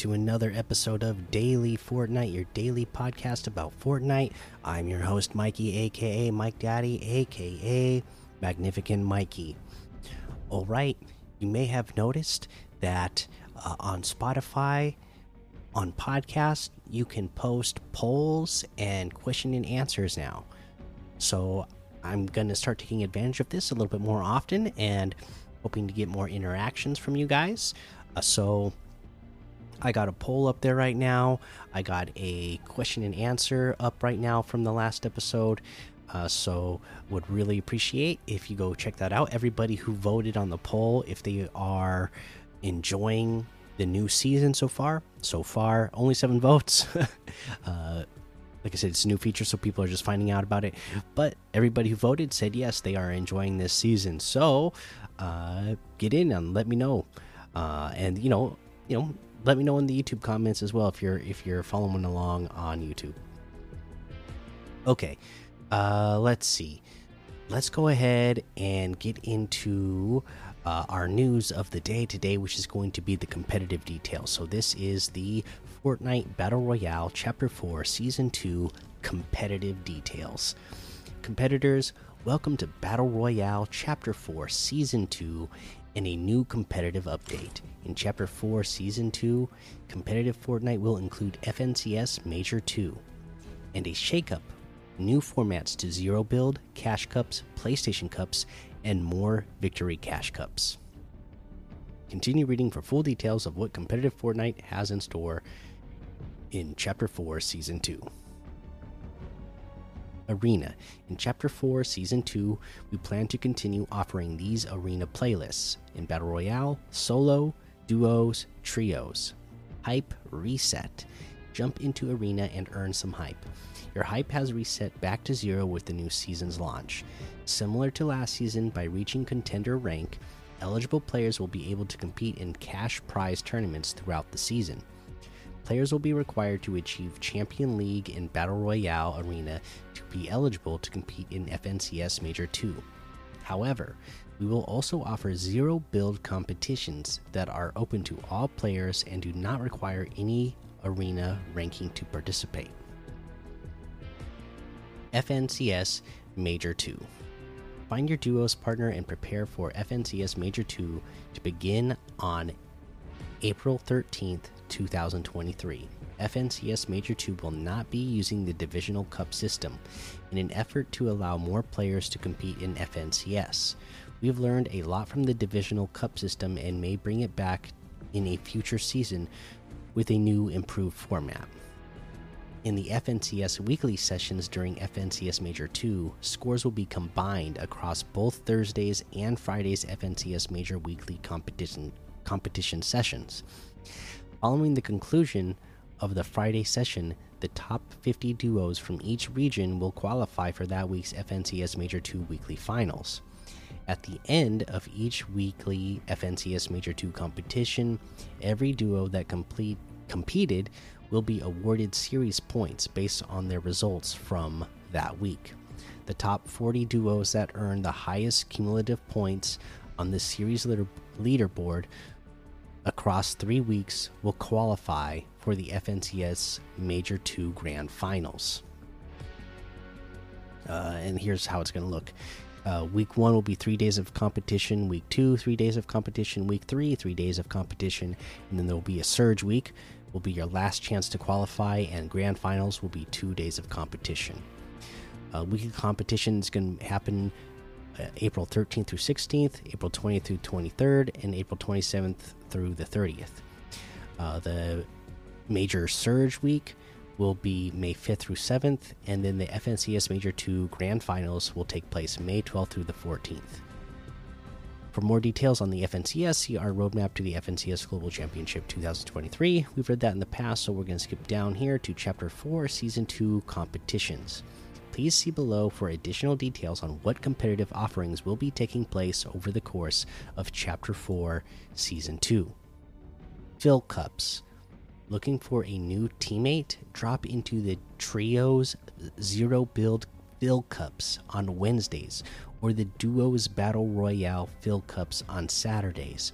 To another episode of Daily Fortnite, your daily podcast about Fortnite. I'm your host, Mikey, aka Mike Daddy, aka Magnificent Mikey. All right, you may have noticed that uh, on Spotify, on podcast, you can post polls and question and answers now. So I'm going to start taking advantage of this a little bit more often and hoping to get more interactions from you guys. Uh, so I got a poll up there right now. I got a question and answer up right now from the last episode. Uh, so would really appreciate if you go check that out. Everybody who voted on the poll, if they are enjoying the new season so far, so far only seven votes. uh, like I said, it's a new feature, so people are just finding out about it. But everybody who voted said yes, they are enjoying this season. So uh, get in and let me know. Uh, and you know, you know, let me know in the YouTube comments as well if you're if you're following along on YouTube. Okay, uh, let's see. Let's go ahead and get into uh, our news of the day today, which is going to be the competitive details. So this is the Fortnite Battle Royale Chapter Four, Season Two competitive details. Competitors, welcome to Battle Royale Chapter 4 Season 2 and a new competitive update. In Chapter 4 Season 2, competitive Fortnite will include FNCS Major 2 and a shakeup, new formats to Zero Build, Cash Cups, PlayStation Cups, and more Victory Cash Cups. Continue reading for full details of what competitive Fortnite has in store in Chapter 4 Season 2. Arena. In Chapter 4, Season 2, we plan to continue offering these arena playlists in Battle Royale, Solo, Duos, Trios. Hype Reset. Jump into Arena and earn some hype. Your hype has reset back to zero with the new season's launch. Similar to last season, by reaching contender rank, eligible players will be able to compete in cash prize tournaments throughout the season players will be required to achieve Champion League and Battle Royale Arena to be eligible to compete in FNCS Major 2. However, we will also offer zero build competitions that are open to all players and do not require any arena ranking to participate. FNCS Major 2 Find your duos partner and prepare for FNCS Major 2 to begin on April 13th, 2023. FNCS Major 2 will not be using the Divisional Cup system in an effort to allow more players to compete in FNCS. We have learned a lot from the Divisional Cup system and may bring it back in a future season with a new improved format. In the FNCS weekly sessions during FNCS Major 2, scores will be combined across both Thursdays and Fridays FNCS Major weekly competition competition sessions. Following the conclusion of the Friday session, the top 50 duos from each region will qualify for that week's FNCS Major 2 weekly finals. At the end of each weekly FNCS Major 2 competition, every duo that complete competed will be awarded series points based on their results from that week. The top 40 duos that earn the highest cumulative points on the series leader leaderboard across three weeks will qualify for the FNCS Major 2 Grand Finals. Uh, and here's how it's going to look. Uh, week one will be three days of competition. Week two, three days of competition. Week three, three days of competition. And then there will be a surge week, will be your last chance to qualify, and grand finals will be two days of competition. Uh, weekly competition is going to happen April 13th through 16th, April 20th through 23rd, and April 27th through the 30th. Uh, the major surge week will be May 5th through 7th, and then the FNCS Major 2 Grand Finals will take place May 12th through the 14th. For more details on the FNCS, see our roadmap to the FNCS Global Championship 2023. We've read that in the past, so we're going to skip down here to Chapter 4, Season 2 Competitions. Please see below for additional details on what competitive offerings will be taking place over the course of Chapter 4, Season 2. Fill Cups. Looking for a new teammate? Drop into the Trios Zero Build Fill Cups on Wednesdays or the Duos Battle Royale Fill Cups on Saturdays.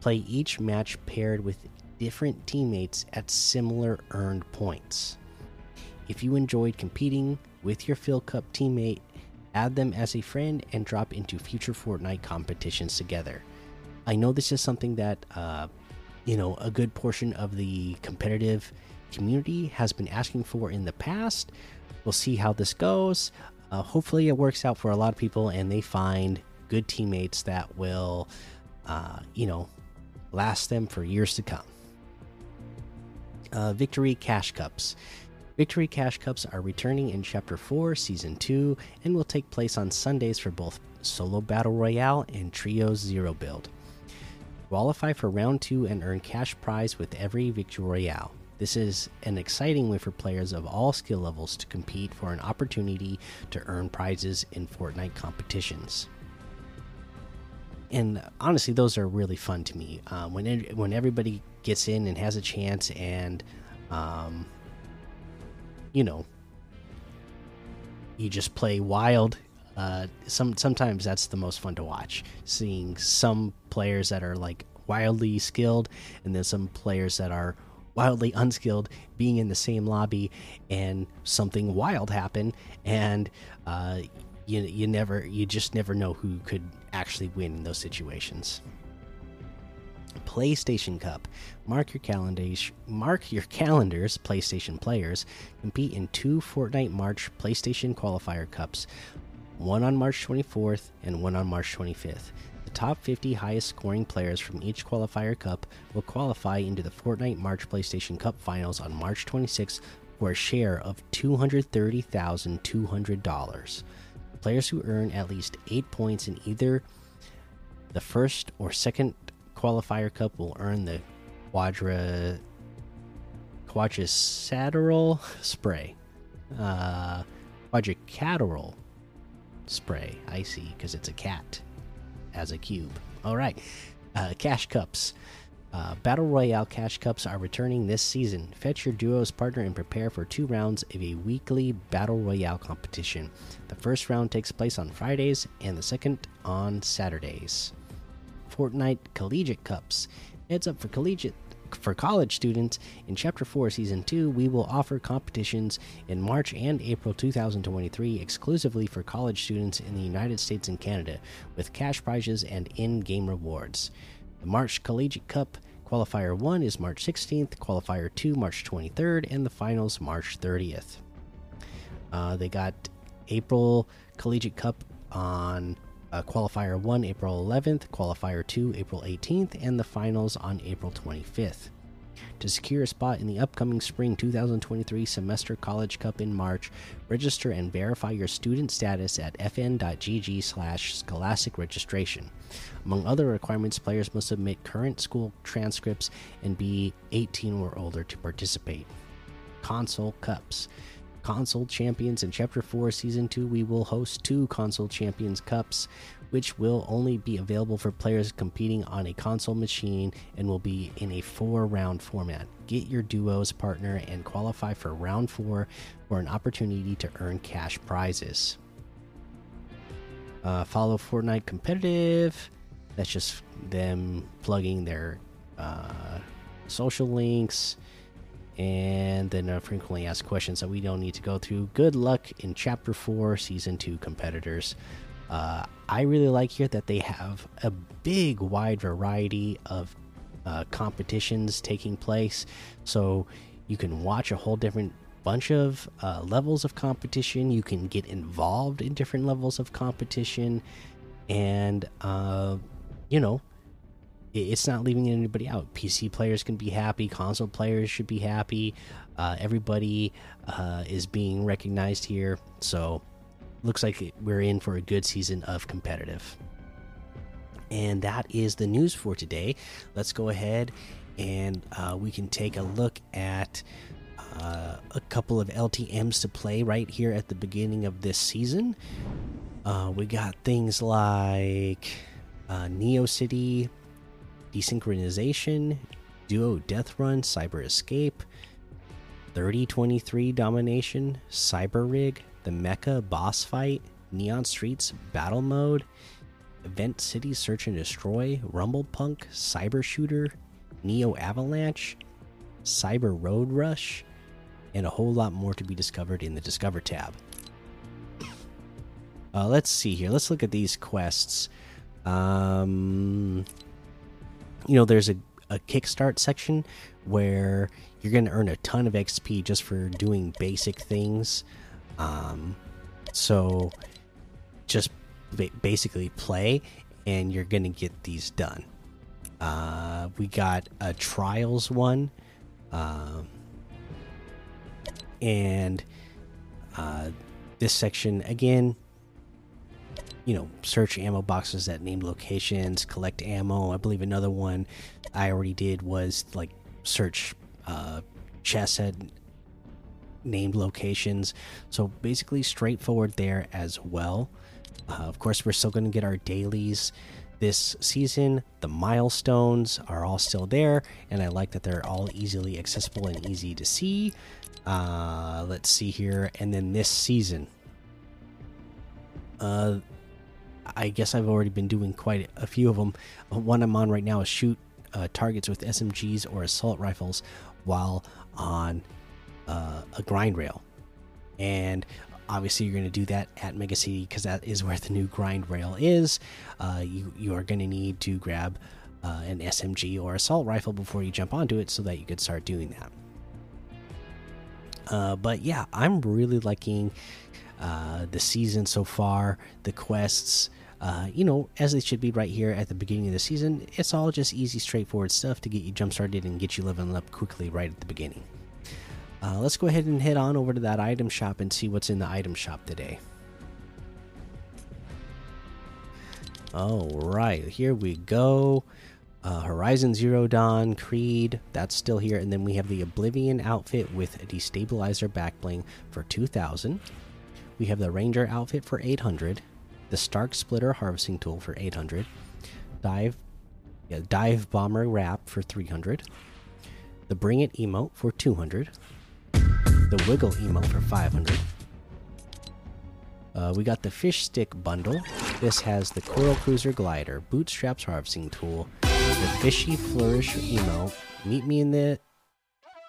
Play each match paired with different teammates at similar earned points. If you enjoyed competing with your Fill Cup teammate, add them as a friend and drop into future Fortnite competitions together. I know this is something that, uh, you know, a good portion of the competitive community has been asking for in the past. We'll see how this goes. Uh, hopefully, it works out for a lot of people and they find good teammates that will, uh, you know, last them for years to come. Uh, Victory Cash Cups. Victory Cash Cups are returning in Chapter 4, Season 2, and will take place on Sundays for both Solo Battle Royale and Trio Zero build. Qualify for Round 2 and earn cash prize with every Victory Royale. This is an exciting way for players of all skill levels to compete for an opportunity to earn prizes in Fortnite competitions. And honestly, those are really fun to me. Um, when it, when everybody gets in and has a chance, and um, you know, you just play wild. Uh, some sometimes that's the most fun to watch. Seeing some players that are like wildly skilled, and then some players that are wildly unskilled being in the same lobby and something wild happen and uh, you you never you just never know who could actually win in those situations. PlayStation Cup. Mark your calendars. Mark your calendars. PlayStation players compete in two Fortnite March PlayStation Qualifier Cups, one on March 24th and one on March 25th. The top 50 highest scoring players from each qualifier cup will qualify into the Fortnite March PlayStation Cup finals on March 26th for a share of $230,200. Players who earn at least 8 points in either the first or second qualifier cup will earn the quadra quadrilateral spray. Uh quadrilateral spray. I see because it's a cat as a cube. All right, uh, cash cups. Uh, Battle Royale Cash Cups are returning this season. Fetch your duo's partner and prepare for two rounds of a weekly Battle Royale competition. The first round takes place on Fridays and the second on Saturdays. Fortnite Collegiate Cups. Heads up for collegiate for college students, in Chapter 4, Season 2, we will offer competitions in March and April 2023 exclusively for college students in the United States and Canada, with cash prizes and in game rewards. The March Collegiate Cup Qualifier 1 is March 16th, Qualifier 2 March 23rd, and the finals March 30th. Uh, they got April Collegiate Cup on uh, qualifier 1 April 11th, qualifier 2 April 18th, and the finals on April 25th. To secure a spot in the upcoming spring 2023 Semester College Cup in March, register and verify your student status at fn.gg/scholastic registration. Among other requirements, players must submit current school transcripts and be 18 or older to participate. Console Cups console champions in chapter 4 season 2 we will host two console champions cups which will only be available for players competing on a console machine and will be in a four round format. Get your duos partner and qualify for round 4 for an opportunity to earn cash prizes. Uh, follow fortnite competitive. That's just them plugging their uh, social links and then uh, frequently asked questions that we don't need to go through. Good luck in Chapter 4, Season 2 competitors. Uh, I really like here that they have a big, wide variety of uh, competitions taking place. So you can watch a whole different bunch of uh, levels of competition. You can get involved in different levels of competition. And, uh, you know, it's not leaving anybody out. PC players can be happy, console players should be happy. Uh, everybody uh, is being recognized here, so looks like we're in for a good season of competitive. And that is the news for today. Let's go ahead and uh, we can take a look at uh, a couple of LTMs to play right here at the beginning of this season. Uh, we got things like uh, Neo City Desynchronization, Duo Death Run, Cyber Escape, 3023 Domination, Cyber Rig, the Mecha Boss Fight, Neon Streets Battle Mode, Event City Search and Destroy, Rumble Punk, Cyber Shooter, Neo Avalanche, Cyber Road Rush, and a whole lot more to be discovered in the Discover tab. Uh, let's see here. Let's look at these quests. Um, you know, there's a, a kickstart section where you're going to earn a ton of XP just for doing basic things. Um, so just basically play and you're going to get these done. Uh, we got a trials one. Um, and uh, this section again you know search ammo boxes at named locations collect ammo. I believe another one i already did was like search uh chests at named locations. So basically straightforward there as well. Uh, of course we're still going to get our dailies. This season the milestones are all still there and i like that they're all easily accessible and easy to see. Uh let's see here. And then this season. Uh I guess I've already been doing quite a few of them. Uh, one I'm on right now is shoot uh, targets with SMGs or assault rifles while on uh, a grind rail. And obviously, you're going to do that at Mega City because that is where the new grind rail is. Uh, you you are going to need to grab uh, an SMG or assault rifle before you jump onto it so that you could start doing that. Uh, but yeah, I'm really liking the season so far, the quests uh, you know, as they should be right here at the beginning of the season. It's all just easy, straightforward stuff to get you jump started and get you leveling up quickly right at the beginning. Uh, let's go ahead and head on over to that item shop and see what's in the item shop today. All right, here we go. Uh, Horizon Zero Dawn, Creed, that's still here. And then we have the Oblivion outfit with a destabilizer backbling for 2000. We have the Ranger outfit for 800 the Stark Splitter harvesting tool for 800, dive yeah, dive bomber wrap for 300, the Bring It emote for 200, the Wiggle emote for 500. Uh, we got the fish stick bundle. This has the Coral Cruiser glider, bootstraps harvesting tool, the fishy flourish emote, meet me in the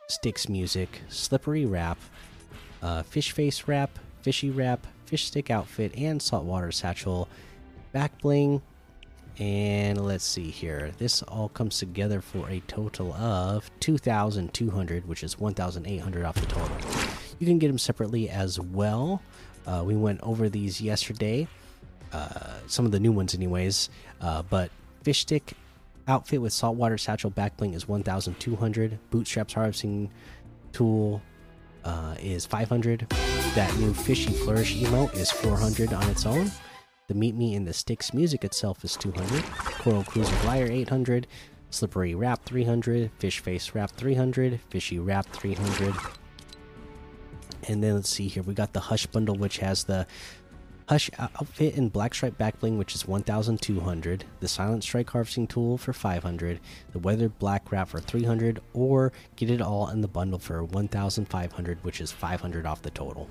sticks music, slippery wrap, uh, fish face wrap, fishy wrap, fish stick outfit, and saltwater satchel. Back bling. And let's see here. This all comes together for a total of 2,200, which is 1,800 off the total. You can get them separately as well. Uh, we went over these yesterday. Uh, some of the new ones, anyways. Uh, but fish stick outfit with saltwater satchel back bling is 1,200. Bootstraps harvesting tool uh, is 500. That new Fishy Flourish emote is 400 on its own. The Meet Me in the Sticks music itself is 200. Coral Cruiser Glider 800. Slippery Wrap 300. Fish Face Wrap 300. Fishy Wrap 300. And then let's see here. We got the Hush Bundle, which has the Hush outfit and black stripe backbling, which is 1,200. The silent strike harvesting tool for 500. The weathered black wrap for 300, or get it all in the bundle for 1,500, which is 500 off the total.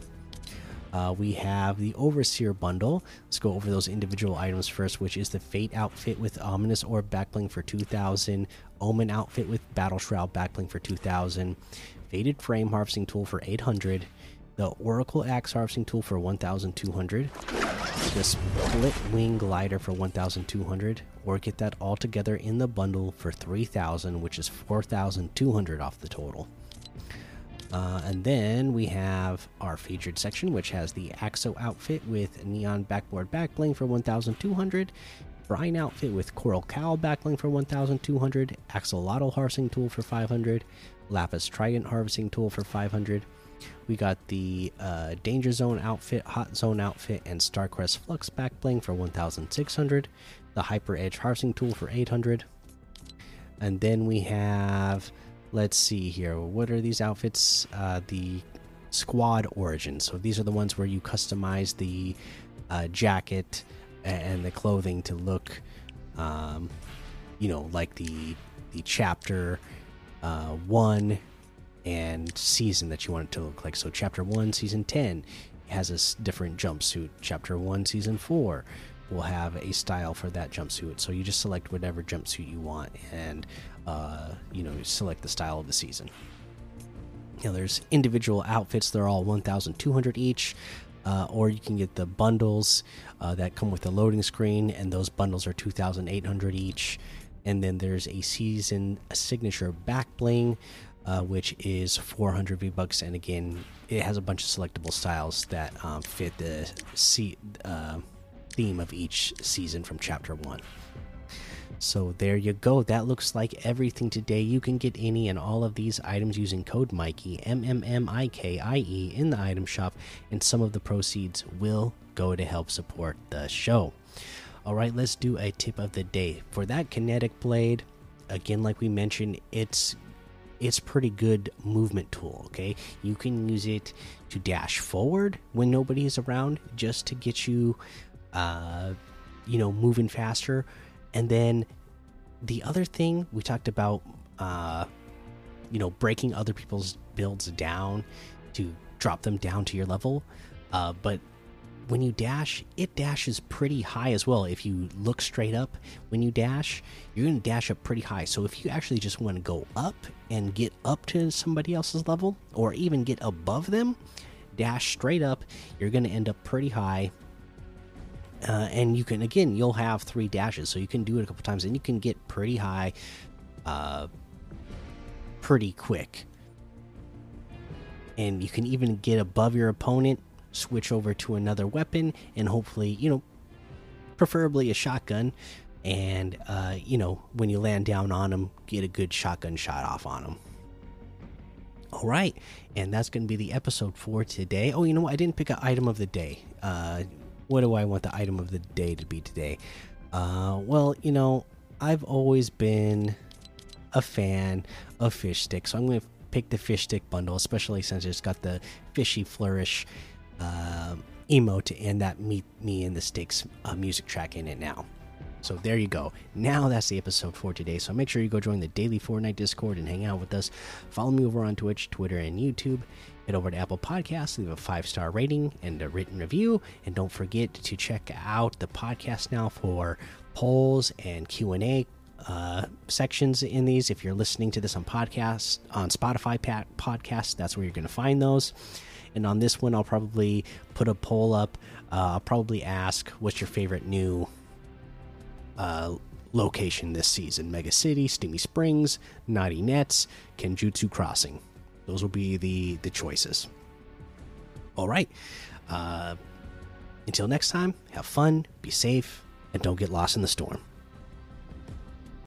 Uh, we have the Overseer bundle. Let's go over those individual items first, which is the Fate outfit with Ominous Orb backbling for 2,000, Omen outfit with Battle Shroud backbling for 2,000, Faded Frame harvesting tool for 800 the Oracle Axe Harvesting Tool for 1,200, the Split Wing Glider for 1,200, or get that all together in the bundle for 3,000, which is 4,200 off the total. Uh, and then we have our featured section, which has the Axo outfit with Neon Backboard Backbling for 1,200, Brine outfit with Coral Cowl Backbling for 1,200, Axolotl Harvesting Tool for 500, Lapis Trident Harvesting Tool for 500, we got the uh, Danger Zone outfit, Hot Zone outfit, and Starcrest Flux back bling for 1,600. The Hyper Edge harvesting tool for 800. And then we have, let's see here, what are these outfits? Uh, the Squad Origins. So these are the ones where you customize the uh, jacket and the clothing to look, um, you know, like the the chapter uh, one and season that you want it to look like. So, chapter one, season 10 has a different jumpsuit. Chapter one, season four will have a style for that jumpsuit. So you just select whatever jumpsuit you want, and uh, you know select the style of the season. Know, there's individual outfits; they're all 1,200 each. Uh, or you can get the bundles uh, that come with the loading screen, and those bundles are 2,800 each. And then there's a season signature back bling, uh, which is 400 V bucks, and again, it has a bunch of selectable styles that um, fit the uh, theme of each season from Chapter One. So there you go. That looks like everything today. You can get any and all of these items using code Mikey M M M I K I E in the item shop, and some of the proceeds will go to help support the show. All right, let's do a tip of the day for that kinetic blade. Again, like we mentioned, it's it's pretty good movement tool okay you can use it to dash forward when nobody is around just to get you uh you know moving faster and then the other thing we talked about, uh, you know, breaking other people's builds down to drop them down to your level. Uh, but when you dash, it dashes pretty high as well. If you look straight up when you dash, you're going to dash up pretty high. So if you actually just want to go up and get up to somebody else's level or even get above them, dash straight up, you're going to end up pretty high uh, and you can again you'll have three dashes so you can do it a couple times and you can get pretty high uh, pretty quick and you can even get above your opponent switch over to another weapon and hopefully you know preferably a shotgun. And uh, you know when you land down on them get a good shotgun shot off on them all right. And that's going to be the episode for today. Oh you know what? I didn't pick an item of the day. Uh, what do I want the item of the day to be today? Uh, well, you know, I've always been a fan of fish stick, so I'm going to pick the fish stick bundle, especially since it's got the fishy flourish uh, emote and that meet me in the sticks uh, music track in it now. So there you go. Now that's the episode for today. So make sure you go join the daily Fortnite Discord and hang out with us. Follow me over on Twitch, Twitter, and YouTube. Head over to Apple Podcasts, leave a five star rating and a written review, and don't forget to check out the podcast now for polls and Q and A uh, sections in these. If you're listening to this on podcasts on Spotify podcasts, that's where you're going to find those. And on this one, I'll probably put a poll up. Uh, I'll probably ask, "What's your favorite new uh, location this season? Mega City, Steamy Springs, Knotty Nets, Kenjutsu Crossing." Those will be the the choices. All right. Uh, until next time, have fun, be safe, and don't get lost in the storm.